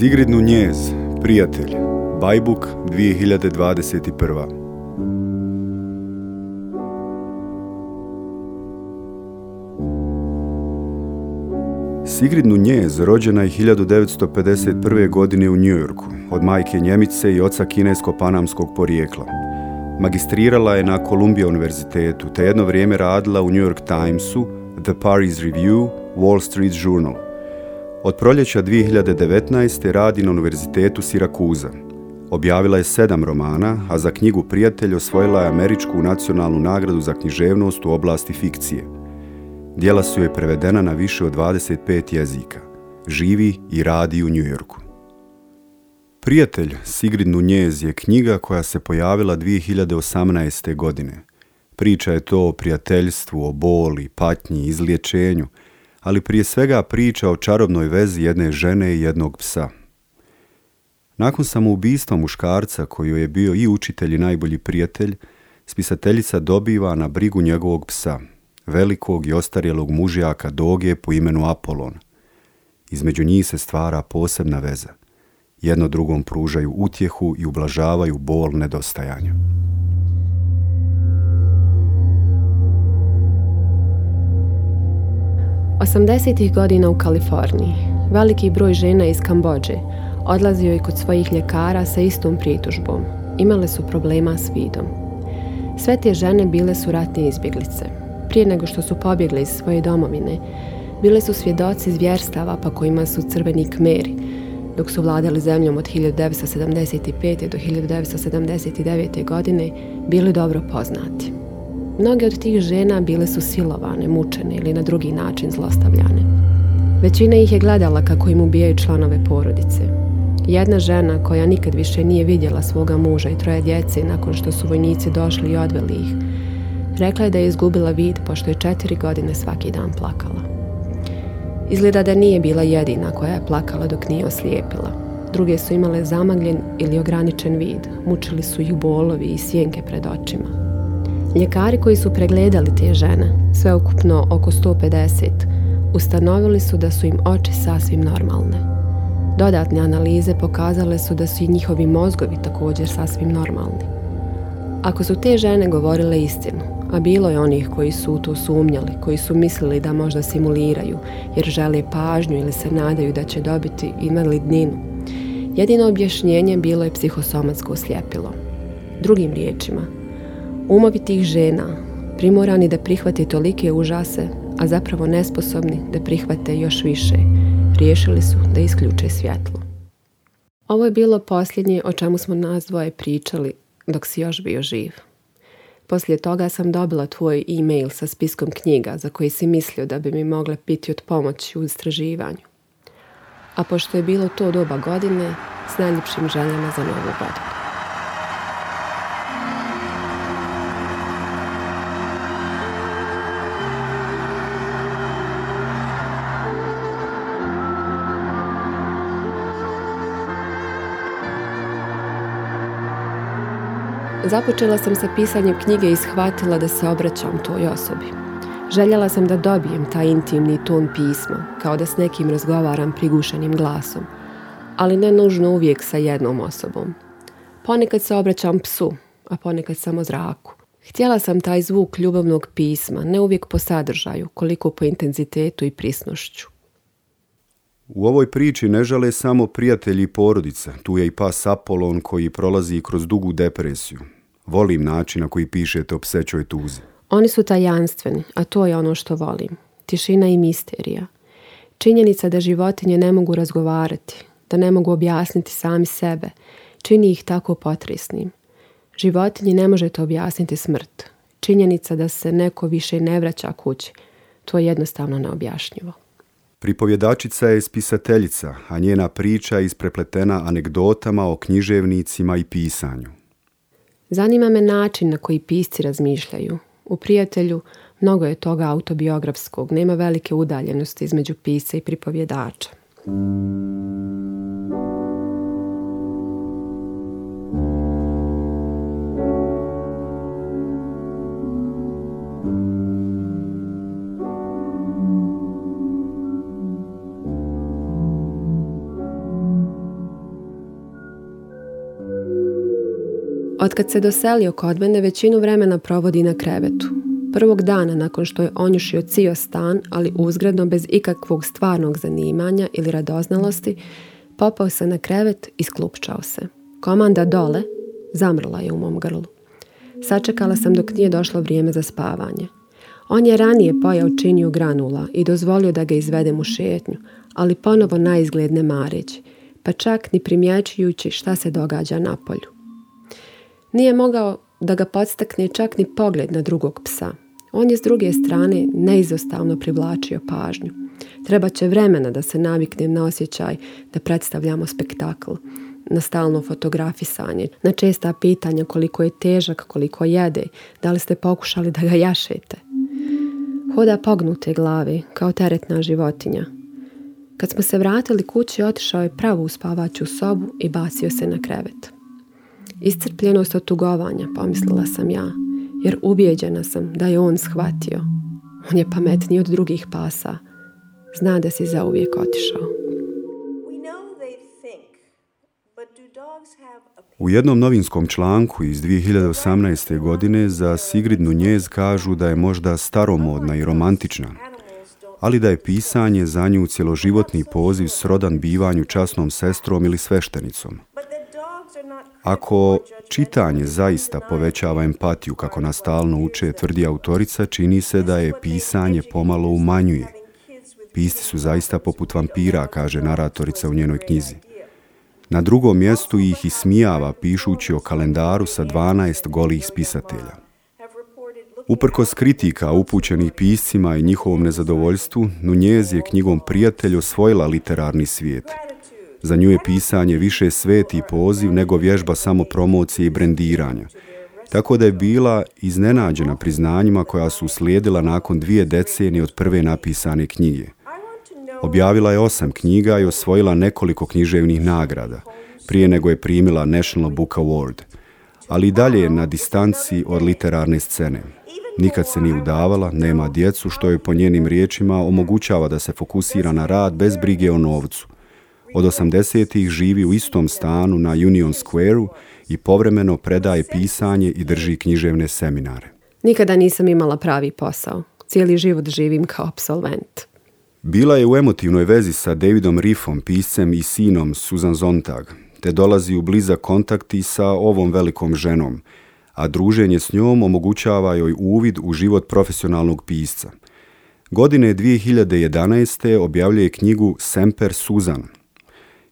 Sigrid Nunez, Prijatelj, Bajbuk 2021. Sigrid Nunez rođena je 1951. godine u Njujorku, od majke Njemice i oca kinesko-panamskog porijekla. Magistrirala je na Columbia univerzitetu te jedno vrijeme radila u New York Timesu, The Paris Review, Wall Street Journal – od proljeća 2019. radi na Univerzitetu Sirakuza. Objavila je sedam romana, a za knjigu Prijatelj osvojila je Američku nacionalnu nagradu za književnost u oblasti fikcije. Djela su je prevedena na više od 25 jezika. Živi i radi u Njujorku. Prijatelj Sigrid Nunjez je knjiga koja se pojavila 2018. godine. Priča je to o prijateljstvu, o boli, patnji, izliječenju, ali prije svega priča o čarobnoj vezi jedne žene i jednog psa. Nakon samoubistva muškarca, koju je bio i učitelj i najbolji prijatelj, spisateljica dobiva na brigu njegovog psa, velikog i ostarjelog mužjaka doge po imenu Apolon. Između njih se stvara posebna veza. Jedno drugom pružaju utjehu i ublažavaju bol nedostajanja. 80. godina u Kaliforniji. Veliki broj žena iz Kambođe odlazio je kod svojih ljekara sa istom pritužbom. Imale su problema s vidom. Sve te žene bile su ratne izbjeglice. Prije nego što su pobjegle iz svoje domovine, bile su svjedoci zvjerstava pa kojima su crveni kmeri, dok su vladali zemljom od 1975. do 1979. godine, bili dobro poznati. Mnoge od tih žena bile su silovane, mučene ili na drugi način zlostavljane. Većina ih je gledala kako im ubijaju članove porodice. Jedna žena koja nikad više nije vidjela svoga muža i troje djece nakon što su vojnici došli i odveli ih, rekla je da je izgubila vid pošto je četiri godine svaki dan plakala. Izgleda da nije bila jedina koja je plakala dok nije oslijepila. Druge su imale zamagljen ili ograničen vid, mučili su ih bolovi i sjenke pred očima. Ljekari koji su pregledali te žene, sveukupno oko 150, ustanovili su da su im oči sasvim normalne. Dodatne analize pokazale su da su i njihovi mozgovi također sasvim normalni. Ako su te žene govorile istinu, a bilo je onih koji su u to sumnjali, koji su mislili da možda simuliraju jer žele pažnju ili se nadaju da će dobiti invalidninu, jedino objašnjenje bilo je psihosomatsko sljepilo. Drugim riječima, Umovi tih žena, primorani da prihvate tolike užase, a zapravo nesposobni da prihvate još više, riješili su da isključe svjetlo. Ovo je bilo posljednje o čemu smo nas dvoje pričali dok si još bio živ. Poslije toga sam dobila tvoj e-mail sa spiskom knjiga za koji si mislio da bi mi mogle piti od pomoći u istraživanju. A pošto je bilo to doba godine, s najljepšim željama za novu godinu. Započela sam sa pisanjem knjige i shvatila da se obraćam toj osobi. Željela sam da dobijem taj intimni ton pisma, kao da s nekim razgovaram prigušenim glasom, ali ne nužno uvijek sa jednom osobom. Ponekad se obraćam psu, a ponekad samo zraku. Htjela sam taj zvuk ljubavnog pisma, ne uvijek po sadržaju, koliko po intenzitetu i prisnošću. U ovoj priči ne žale samo prijatelji i porodica, tu je i pas Apolon koji prolazi kroz dugu depresiju. Volim način na koji pišete o psećoj tuzi. Oni su tajanstveni, a to je ono što volim. Tišina i misterija. Činjenica da životinje ne mogu razgovarati, da ne mogu objasniti sami sebe, čini ih tako potresnim. Životinji ne možete objasniti smrt. Činjenica da se neko više ne vraća kući, to je jednostavno neobjašnjivo. Pripovjedačica je spisateljica, a njena priča je isprepletena anegdotama o književnicima i pisanju. Zanima me način na koji pisci razmišljaju. U Prijatelju mnogo je toga autobiografskog, nema velike udaljenosti između pisa i pripovjedača. Otkad se doselio kod mene, većinu vremena provodi na krevetu. Prvog dana nakon što je onjušio cio stan, ali uzgredno bez ikakvog stvarnog zanimanja ili radoznalosti, popao se na krevet i sklupčao se. Komanda dole zamrla je u mom grlu. Sačekala sam dok nije došlo vrijeme za spavanje. On je ranije pojao činiju granula i dozvolio da ga izvedem u šetnju, ali ponovo naizgled ne mareći, pa čak ni primjećujući šta se događa na polju. Nije mogao da ga podstakne čak ni pogled na drugog psa. On je s druge strane neizostavno privlačio pažnju. Treba će vremena da se naviknem na osjećaj da predstavljamo spektakl, na stalno fotografisanje, na česta pitanja koliko je težak, koliko jede, da li ste pokušali da ga jašete. Hoda pognute glave, kao teretna životinja. Kad smo se vratili kući, otišao je pravo u spavaću sobu i bacio se na krevet. Iscrpljenost od tugovanja, pomislila sam ja, jer ubijeđena sam da je on shvatio. On je pametniji od drugih pasa. Zna da si zauvijek otišao. U jednom novinskom članku iz 2018. godine za Sigrid Nunez kažu da je možda staromodna i romantična, ali da je pisanje za nju cjeloživotni poziv srodan bivanju časnom sestrom ili sveštenicom – ako čitanje zaista povećava empatiju, kako nas stalno uče, tvrdi autorica, čini se da je pisanje pomalo umanjuje. Pisci su zaista poput vampira, kaže naratorica u njenoj knjizi. Na drugom mjestu ih ismijava pišući o kalendaru sa 12 golih spisatelja. Uprkos kritika upućenih piscima i njihovom nezadovoljstvu, Nunjez je knjigom Prijatelj osvojila literarni svijet – za nju je pisanje više sveti poziv nego vježba samo promocije i brendiranja. Tako da je bila iznenađena priznanjima koja su slijedila nakon dvije decenije od prve napisane knjige. Objavila je osam knjiga i osvojila nekoliko književnih nagrada, prije nego je primila National Book Award, ali i dalje je na distanci od literarne scene. Nikad se nije udavala, nema djecu, što je po njenim riječima omogućava da se fokusira na rad bez brige o novcu – od 80-ih živi u istom stanu na Union Square-u i povremeno predaje pisanje i drži književne seminare. Nikada nisam imala pravi posao. Cijeli život živim kao absolvent. Bila je u emotivnoj vezi sa Davidom Riffom, piscem i sinom Susan Zontag, te dolazi u blizak kontakti sa ovom velikom ženom, a druženje s njom omogućava joj uvid u život profesionalnog pisca. Godine 2011. objavljuje knjigu Semper Susan –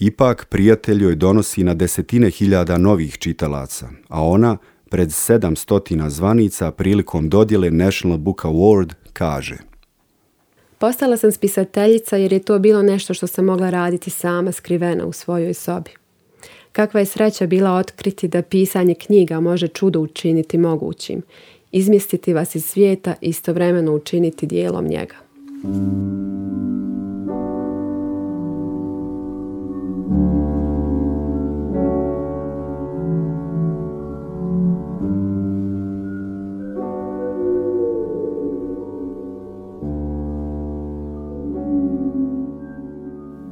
Ipak prijatelj joj donosi na desetine hiljada novih čitalaca, a ona pred 700 zvanica prilikom dodjele National Book Award kaže Postala sam spisateljica jer je to bilo nešto što sam mogla raditi sama skrivena u svojoj sobi. Kakva je sreća bila otkriti da pisanje knjiga može čudo učiniti mogućim, izmjestiti vas iz svijeta i istovremeno učiniti dijelom njega.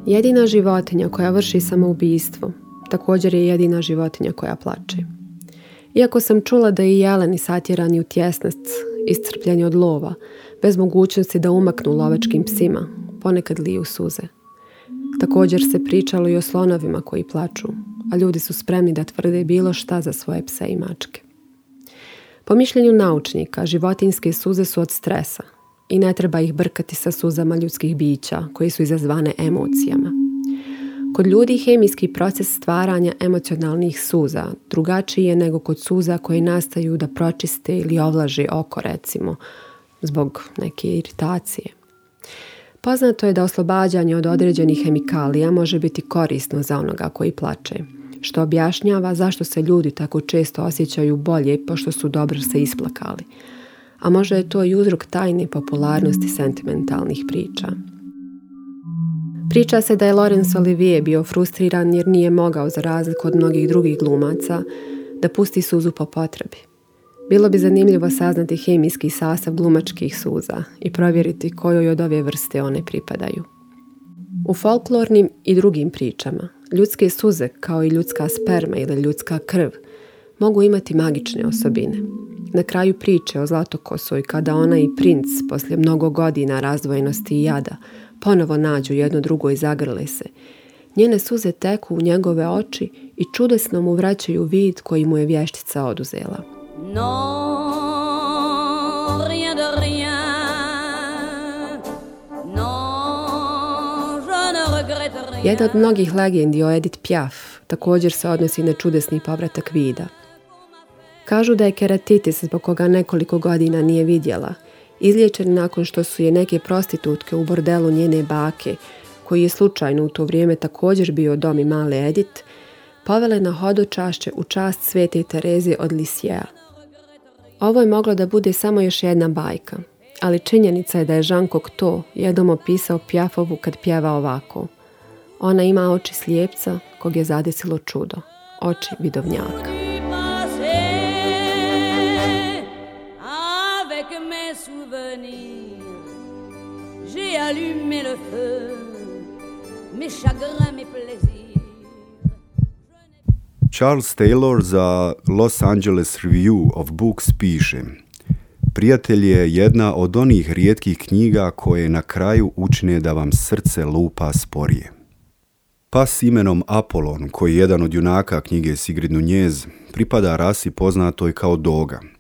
Jedina životinja koja vrši samoubistvo također je jedina životinja koja plače. Iako sam čula da i jeleni satjerani u tjesnac, iscrpljeni od lova, bez mogućnosti da umaknu lovačkim psima, ponekad liju suze. Također se pričalo i o slonovima koji plaču, a ljudi su spremni da tvrde bilo šta za svoje pse i mačke. Po mišljenju naučnika, životinske suze su od stresa, i ne treba ih brkati sa suzama ljudskih bića koji su izazvane emocijama. Kod ljudi hemijski proces stvaranja emocionalnih suza drugačiji je nego kod suza koji nastaju da pročiste ili ovlaži oko recimo zbog neke iritacije. Poznato je da oslobađanje od određenih hemikalija može biti korisno za onoga koji plače, što objašnjava zašto se ljudi tako često osjećaju bolje pošto su dobro se isplakali a možda je to i uzrok tajne popularnosti sentimentalnih priča. Priča se da je Laurence Olivier bio frustriran jer nije mogao za razliku od mnogih drugih glumaca da pusti suzu po potrebi. Bilo bi zanimljivo saznati hemijski sastav glumačkih suza i provjeriti kojoj od ove vrste one pripadaju. U folklornim i drugim pričama ljudske suze kao i ljudska sperma ili ljudska krv – mogu imati magične osobine. Na kraju priče o Zlatokosoj kada ona i princ poslije mnogo godina razdvojenosti i jada ponovo nađu jedno drugo i zagrle se. Njene suze teku u njegove oči i čudesno mu vraćaju vid koji mu je vještica oduzela. No, je Jedna od mnogih legendi o Edith Piaf također se odnosi na čudesni povratak vida – Kažu da je keratitis zbog koga nekoliko godina nije vidjela, izliječen nakon što su je neke prostitutke u bordelu njene bake, koji je slučajno u to vrijeme također bio dom i male Edit, povele na hodočašće u čast svete Tereze od Lisijeja. Ovo je moglo da bude samo još jedna bajka, ali činjenica je da je Jean Cocteau jednom opisao Pjafovu kad pjeva ovako. Ona ima oči slijepca kog je zadesilo čudo, oči vidovnjaka. le feu, mes chagrins, mes plaisirs. Charles Taylor za Los Angeles Review of Books piše Prijatelj je jedna od onih rijetkih knjiga koje na kraju učine da vam srce lupa sporije. s imenom Apolon, koji je jedan od junaka knjige Sigrid Nunez, pripada rasi poznatoj kao doga –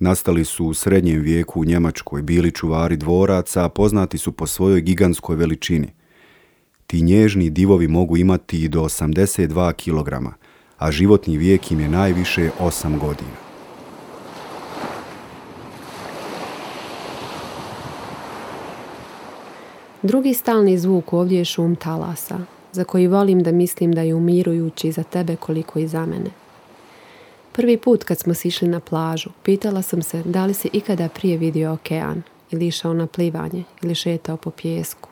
Nastali su u srednjem vijeku u Njemačkoj, bili čuvari dvoraca, a poznati su po svojoj gigantskoj veličini. Ti nježni divovi mogu imati i do 82 kg, a životni vijek im je najviše 8 godina. Drugi stalni zvuk ovdje je šum talasa, za koji volim da mislim da je umirujući za tebe koliko i za mene – Prvi put kad smo sišli na plažu, pitala sam se da li se ikada prije vidio okean ili išao na plivanje ili šetao po pjesku.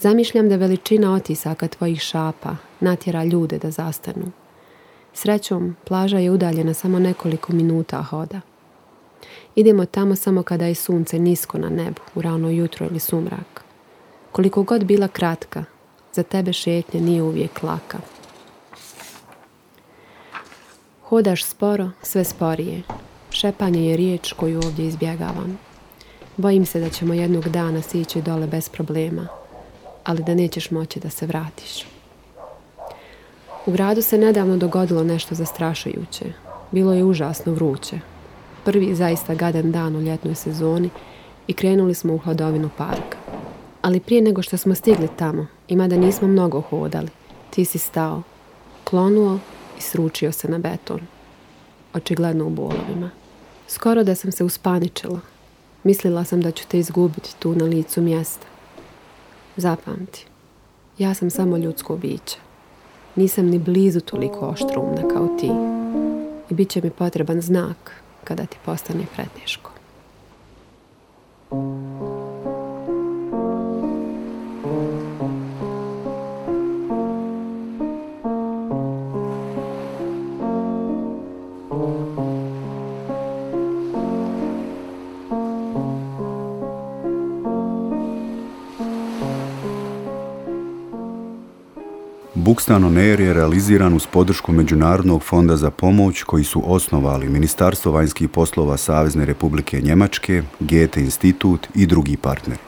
Zamišljam da veličina otisaka tvojih šapa natjera ljude da zastanu. Srećom, plaža je udaljena samo nekoliko minuta hoda. Idemo tamo samo kada je sunce nisko na nebu, u rano jutro ili sumrak. Koliko god bila kratka, za tebe šetnja nije uvijek laka. Hodaš sporo, sve sporije. Šepanje je riječ koju ovdje izbjegavam. Bojim se da ćemo jednog dana sići dole bez problema, ali da nećeš moći da se vratiš. U gradu se nedavno dogodilo nešto zastrašujuće. Bilo je užasno vruće. Prvi zaista gadan dan u ljetnoj sezoni i krenuli smo u hladovinu parka. Ali prije nego što smo stigli tamo, ima da nismo mnogo hodali, ti si stao, klonuo i sručio se na beton. Očigledno u bolovima. Skoro da sam se uspaničila. Mislila sam da ću te izgubiti tu na licu mjesta. Zapamti, ja sam samo ljudsko biće. Nisam ni blizu toliko oštrumna kao ti. I bit će mi potreban znak kada ti postane preteško. on stanoner je realiziran uz podršku Međunarodnog fonda za pomoć koji su osnovali Ministarstvo vanjskih poslova Savezne republike Njemačke, GT institut i drugi partneri.